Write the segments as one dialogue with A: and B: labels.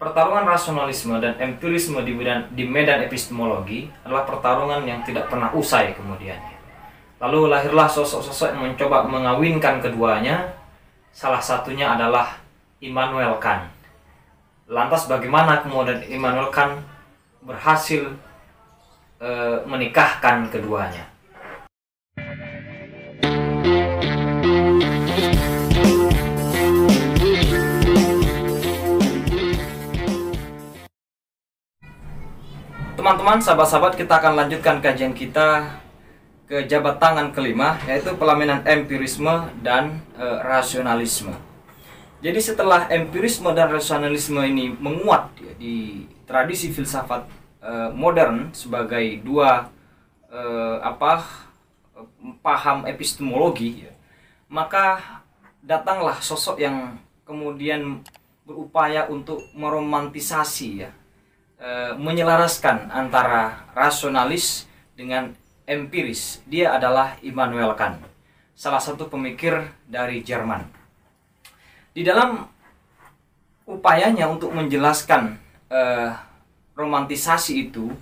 A: Pertarungan rasionalisme dan empirisme di medan, di medan epistemologi adalah pertarungan yang tidak pernah usai kemudian. Lalu lahirlah sosok-sosok yang mencoba mengawinkan keduanya. Salah satunya adalah Immanuel Kant. Lantas bagaimana kemudian Immanuel Kant berhasil e, menikahkan keduanya? Teman-teman, sahabat-sahabat, kita akan lanjutkan kajian kita ke jabat tangan kelima, yaitu pelaminan empirisme dan e, rasionalisme. Jadi setelah empirisme dan rasionalisme ini menguat ya, di tradisi filsafat e, modern sebagai dua e, apa paham epistemologi, ya, maka datanglah sosok yang kemudian berupaya untuk meromantisasi ya e, menyelaraskan antara rasionalis dengan empiris. Dia adalah Immanuel Kant, salah satu pemikir dari Jerman. Di dalam upayanya untuk menjelaskan e, romantisasi itu,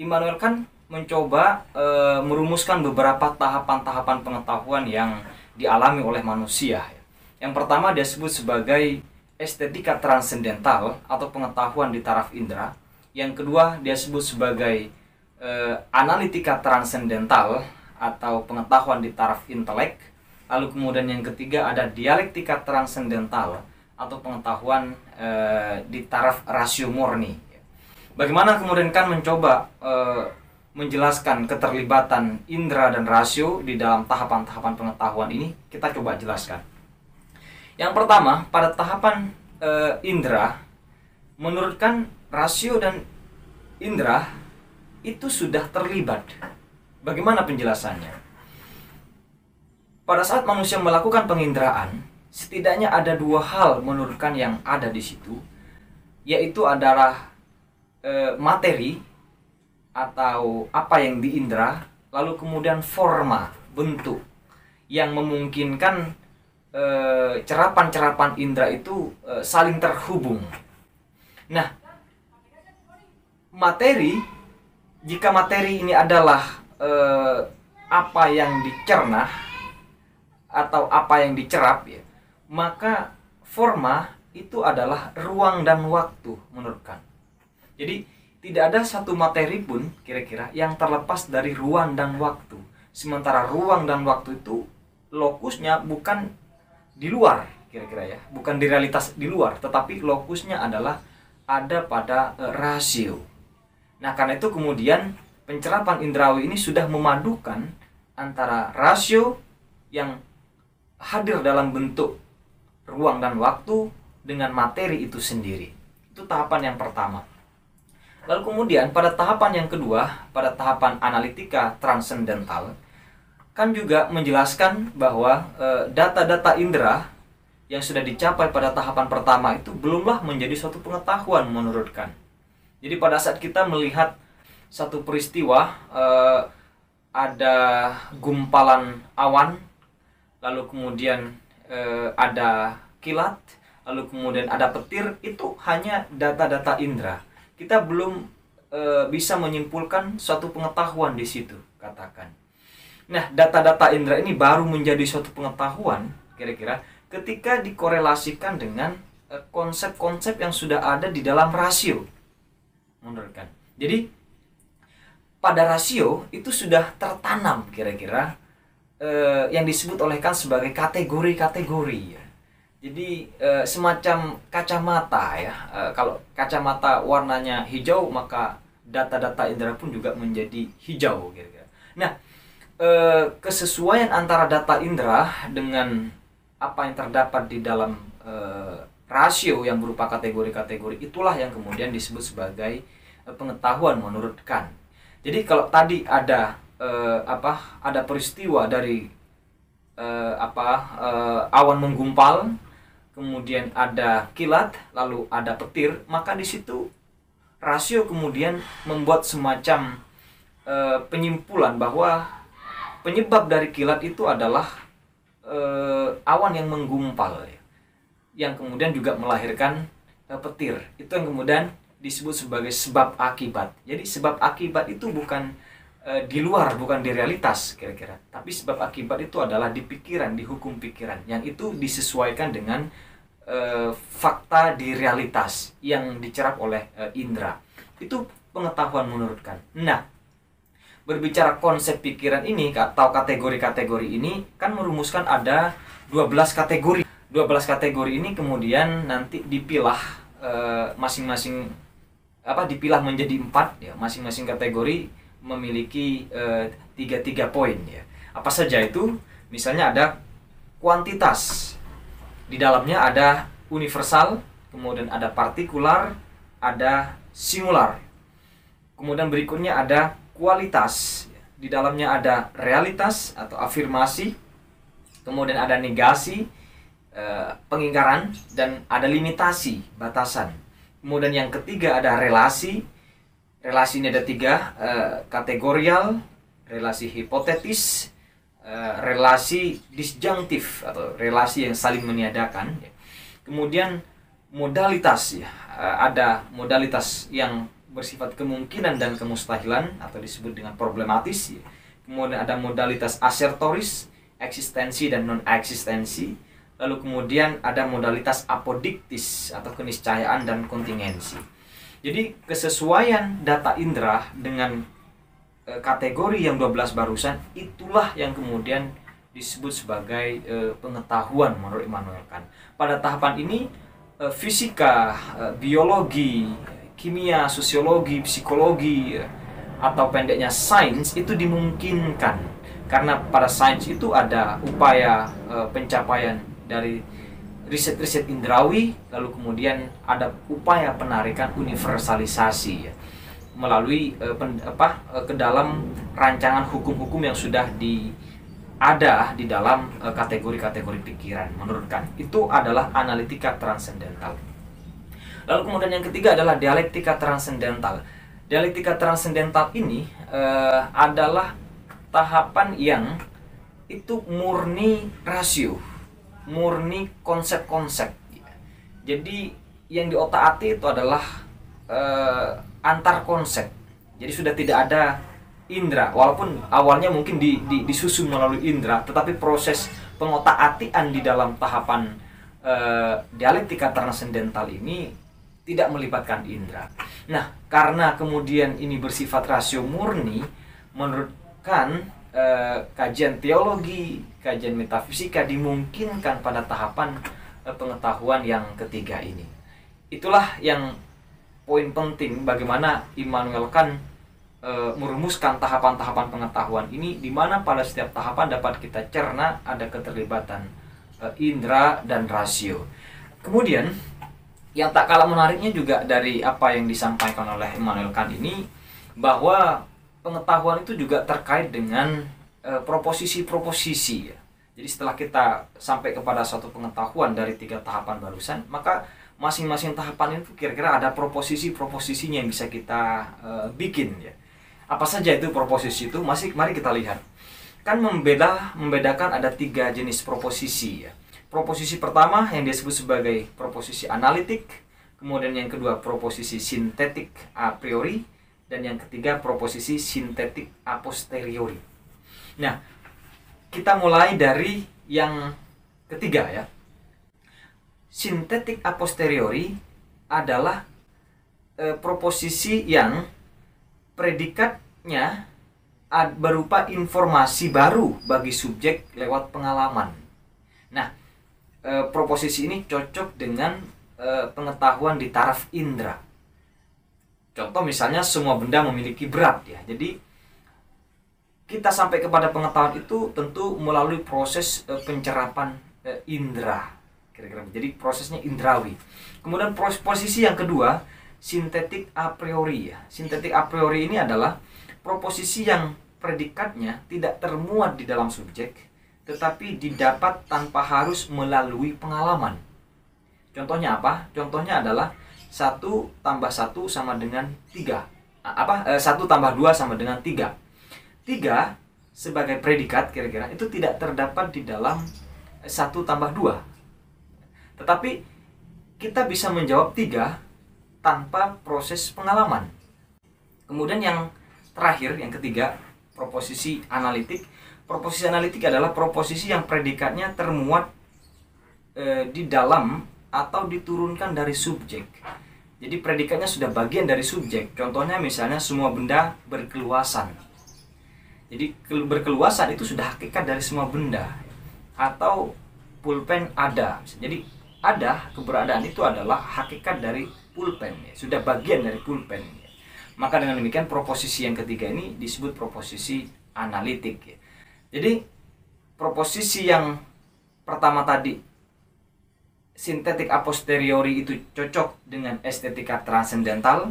A: Immanuel Kant mencoba e, merumuskan beberapa tahapan-tahapan pengetahuan yang dialami oleh manusia. Yang pertama dia sebut sebagai estetika transendental atau pengetahuan di taraf indera yang kedua dia sebut sebagai uh, analitika transendental atau pengetahuan di taraf intelek. Lalu kemudian yang ketiga ada dialektika transendental atau pengetahuan uh, di taraf rasio murni. Bagaimana kemudian kan mencoba uh, menjelaskan keterlibatan indera dan rasio di dalam tahapan-tahapan pengetahuan ini? Kita coba jelaskan. Yang pertama, pada tahapan uh, indera menurutkan rasio dan indera itu sudah terlibat. Bagaimana penjelasannya? Pada saat manusia melakukan penginderaan, setidaknya ada dua hal menurutkan yang ada di situ, yaitu adalah e, materi atau apa yang diindra, lalu kemudian forma, bentuk yang memungkinkan eh, cerapan-cerapan indera itu e, saling terhubung. Nah, materi jika materi ini adalah eh, apa yang dicerna atau apa yang dicerap ya maka forma itu adalah ruang dan waktu menurut Kant. Jadi tidak ada satu materi pun kira-kira yang terlepas dari ruang dan waktu. Sementara ruang dan waktu itu lokusnya bukan di luar kira-kira ya, bukan di realitas di luar, tetapi lokusnya adalah ada pada e, rasio. Nah, karena itu kemudian pencerapan indrawi ini sudah memadukan antara rasio yang hadir dalam bentuk ruang dan waktu dengan materi itu sendiri. Itu tahapan yang pertama. Lalu kemudian pada tahapan yang kedua, pada tahapan analitika transendental, kan juga menjelaskan bahwa eh, data-data e, indera yang sudah dicapai pada tahapan pertama itu belumlah menjadi suatu pengetahuan menurutkan jadi pada saat kita melihat satu peristiwa eh, ada gumpalan awan, lalu kemudian eh, ada kilat, lalu kemudian ada petir, itu hanya data-data indera. Kita belum eh, bisa menyimpulkan suatu pengetahuan di situ, katakan. Nah, data-data indera ini baru menjadi suatu pengetahuan, kira-kira, ketika dikorelasikan dengan konsep-konsep yang sudah ada di dalam rasio menurut kan jadi pada rasio itu sudah tertanam kira-kira eh, yang disebut oleh kan sebagai kategori-kategori ya. Jadi eh, semacam kacamata ya. Eh, kalau kacamata warnanya hijau maka data-data indera pun juga menjadi hijau kira-kira. Nah eh, kesesuaian antara data indera dengan apa yang terdapat di dalam eh, rasio yang berupa kategori-kategori itulah yang kemudian disebut sebagai eh, pengetahuan menurut Kant. Jadi kalau tadi ada eh, apa ada peristiwa dari eh, apa eh, awan menggumpal, kemudian ada kilat, lalu ada petir, maka di situ rasio kemudian membuat semacam eh, penyimpulan bahwa penyebab dari kilat itu adalah eh, awan yang menggumpal ya yang kemudian juga melahirkan eh, petir. Itu yang kemudian disebut sebagai sebab akibat. Jadi sebab akibat itu bukan eh, di luar bukan di realitas kira-kira. Tapi sebab akibat itu adalah di pikiran di hukum pikiran. Yang itu disesuaikan dengan eh, fakta di realitas yang dicerap oleh eh, indera. Itu pengetahuan menurutkan nah berbicara konsep pikiran ini atau kategori-kategori ini kan merumuskan ada 12 kategori. 12 kategori ini kemudian nanti dipilah eh, masing-masing apa dipilah menjadi empat ya masing-masing kategori memiliki eh, tiga tiga poin ya. Apa saja itu? Misalnya ada kuantitas. Di dalamnya ada universal kemudian ada partikular ada singular. Kemudian berikutnya ada kualitas. Di dalamnya ada realitas atau afirmasi. Kemudian ada negasi eh, pengingkaran dan ada limitasi batasan kemudian yang ketiga ada relasi relasi ini ada tiga eh, kategorial relasi hipotetis eh, relasi disjunktif atau relasi yang saling meniadakan kemudian modalitas ya ada modalitas yang bersifat kemungkinan dan kemustahilan atau disebut dengan problematis. Kemudian ada modalitas asertoris, eksistensi dan non-eksistensi. Lalu kemudian ada modalitas apodiktis atau keniscayaan dan kontingensi. Jadi kesesuaian data indera dengan e, kategori yang 12 barusan itulah yang kemudian disebut sebagai e, pengetahuan menurut Immanuel Kant. Pada tahapan ini e, fisika, e, biologi, kimia, sosiologi, psikologi atau pendeknya sains itu dimungkinkan karena pada sains itu ada upaya e, pencapaian dari riset-riset indrawi lalu kemudian ada upaya penarikan universalisasi ya, melalui e, pen, apa e, ke dalam rancangan hukum-hukum yang sudah di ada di dalam kategori-kategori pikiran. Menurut kan itu adalah analitika transendental. Lalu kemudian yang ketiga adalah dialektika transendental. Dialektika transendental ini adalah tahapan yang itu murni rasio, murni konsep-konsep. Jadi yang di otak ati itu adalah uh, antar konsep. Jadi sudah tidak ada indera, walaupun awalnya mungkin di, di, disusun melalui indera, tetapi proses pengotak-atian di dalam tahapan uh, dialektika transendental ini tidak melibatkan indera. Nah, karena kemudian ini bersifat rasio murni, menurut Kant eh, kajian teologi, kajian metafisika dimungkinkan pada tahapan eh, pengetahuan yang ketiga ini. Itulah yang poin penting bagaimana Immanuel Kant eh, merumuskan tahapan-tahapan pengetahuan ini di mana pada setiap tahapan dapat kita cerna ada keterlibatan indera dan rasio. Kemudian yang tak kalah menariknya juga dari apa yang disampaikan oleh Immanuel Kant ini bahwa pengetahuan itu juga terkait dengan e, proposisi-proposisi ya. Jadi setelah kita sampai kepada suatu pengetahuan dari tiga tahapan barusan, maka masing-masing tahapan itu kira-kira ada proposisi-proposisinya yang bisa kita e, bikin ya. Apa saja itu proposisi itu? Masih mari kita lihat. Kan membeda membedakan ada tiga jenis proposisi ya proposisi pertama yang disebut sebagai proposisi analitik, kemudian yang kedua proposisi sintetik a priori, dan yang ketiga proposisi sintetik a posteriori. Nah, kita mulai dari yang ketiga ya. Sintetik a posteriori adalah e, proposisi yang predikatnya berupa informasi baru bagi subjek lewat pengalaman. Nah, e, proposisi ini cocok dengan e, pengetahuan di taraf indera. Contoh misalnya semua benda memiliki berat ya. Jadi kita sampai kepada pengetahuan itu tentu melalui proses e, pencerapan e, indera. Kira-kira. Jadi prosesnya indrawi. Kemudian posisi yang kedua sintetik a priori ya. Sintetik a priori ini adalah proposisi yang predikatnya tidak termuat di dalam subjek tetapi didapat tanpa harus melalui pengalaman. Contohnya apa? Contohnya adalah satu tambah satu sama dengan tiga. Apa? E, satu tambah dua sama dengan tiga. Tiga sebagai predikat kira-kira itu tidak terdapat di dalam satu tambah dua. Tetapi kita bisa menjawab tiga tanpa proses pengalaman. Kemudian yang terakhir, yang ketiga, proposisi analitik. Proposisi analitik adalah proposisi yang predikatnya termuat e, di dalam atau diturunkan dari subjek. Jadi predikatnya sudah bagian dari subjek. Contohnya misalnya semua benda berkeluasan. Jadi berkeluasan itu sudah hakikat dari semua benda. Atau pulpen ada. Jadi ada keberadaan itu adalah hakikat dari pulpen sudah bagian dari pulpen maka dengan demikian proposisi yang ketiga ini disebut proposisi analitik jadi proposisi yang pertama tadi sintetik a posteriori itu cocok dengan estetika transendental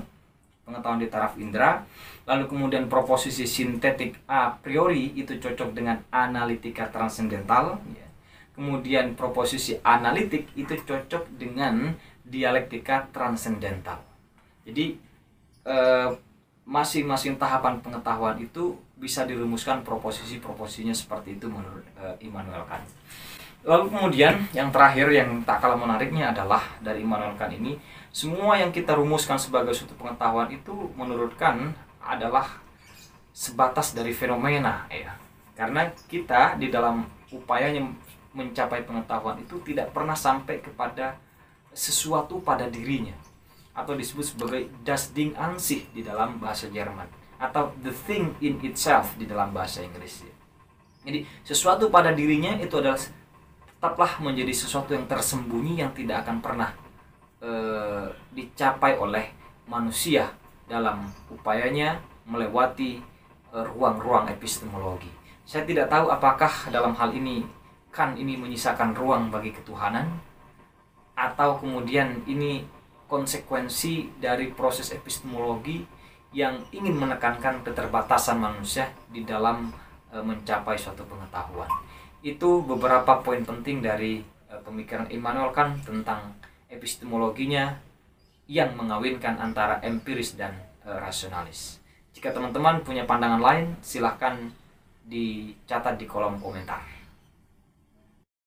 A: pengetahuan di taraf indera lalu kemudian proposisi sintetik a priori itu cocok dengan analitika transendental ya kemudian proposisi analitik itu cocok dengan dialektika transendental. Jadi eh, masing-masing tahapan pengetahuan itu bisa dirumuskan proposisi-proposisinya seperti itu menurut eh, Immanuel Kant. Lalu kemudian yang terakhir yang tak kalah menariknya adalah dari Immanuel Kant ini semua yang kita rumuskan sebagai suatu pengetahuan itu menurut Kant adalah sebatas dari fenomena ya. Karena kita di dalam upayanya mencapai pengetahuan itu tidak pernah sampai kepada sesuatu pada dirinya atau disebut sebagai das Ding an sich di dalam bahasa Jerman atau the thing in itself di dalam bahasa Inggris. Jadi sesuatu pada dirinya itu adalah tetaplah menjadi sesuatu yang tersembunyi yang tidak akan pernah e, dicapai oleh manusia dalam upayanya melewati eh, ruang-ruang epistemologi. Saya tidak tahu apakah dalam hal ini kan ini menyisakan ruang bagi ketuhanan atau kemudian ini konsekuensi dari proses epistemologi yang ingin menekankan keterbatasan manusia di dalam e, mencapai suatu pengetahuan. Itu beberapa poin penting dari e, pemikiran Immanuel Kant tentang epistemologinya yang mengawinkan antara empiris dan e, rasionalis. Jika teman-teman punya pandangan lain, silahkan dicatat di kolom komentar.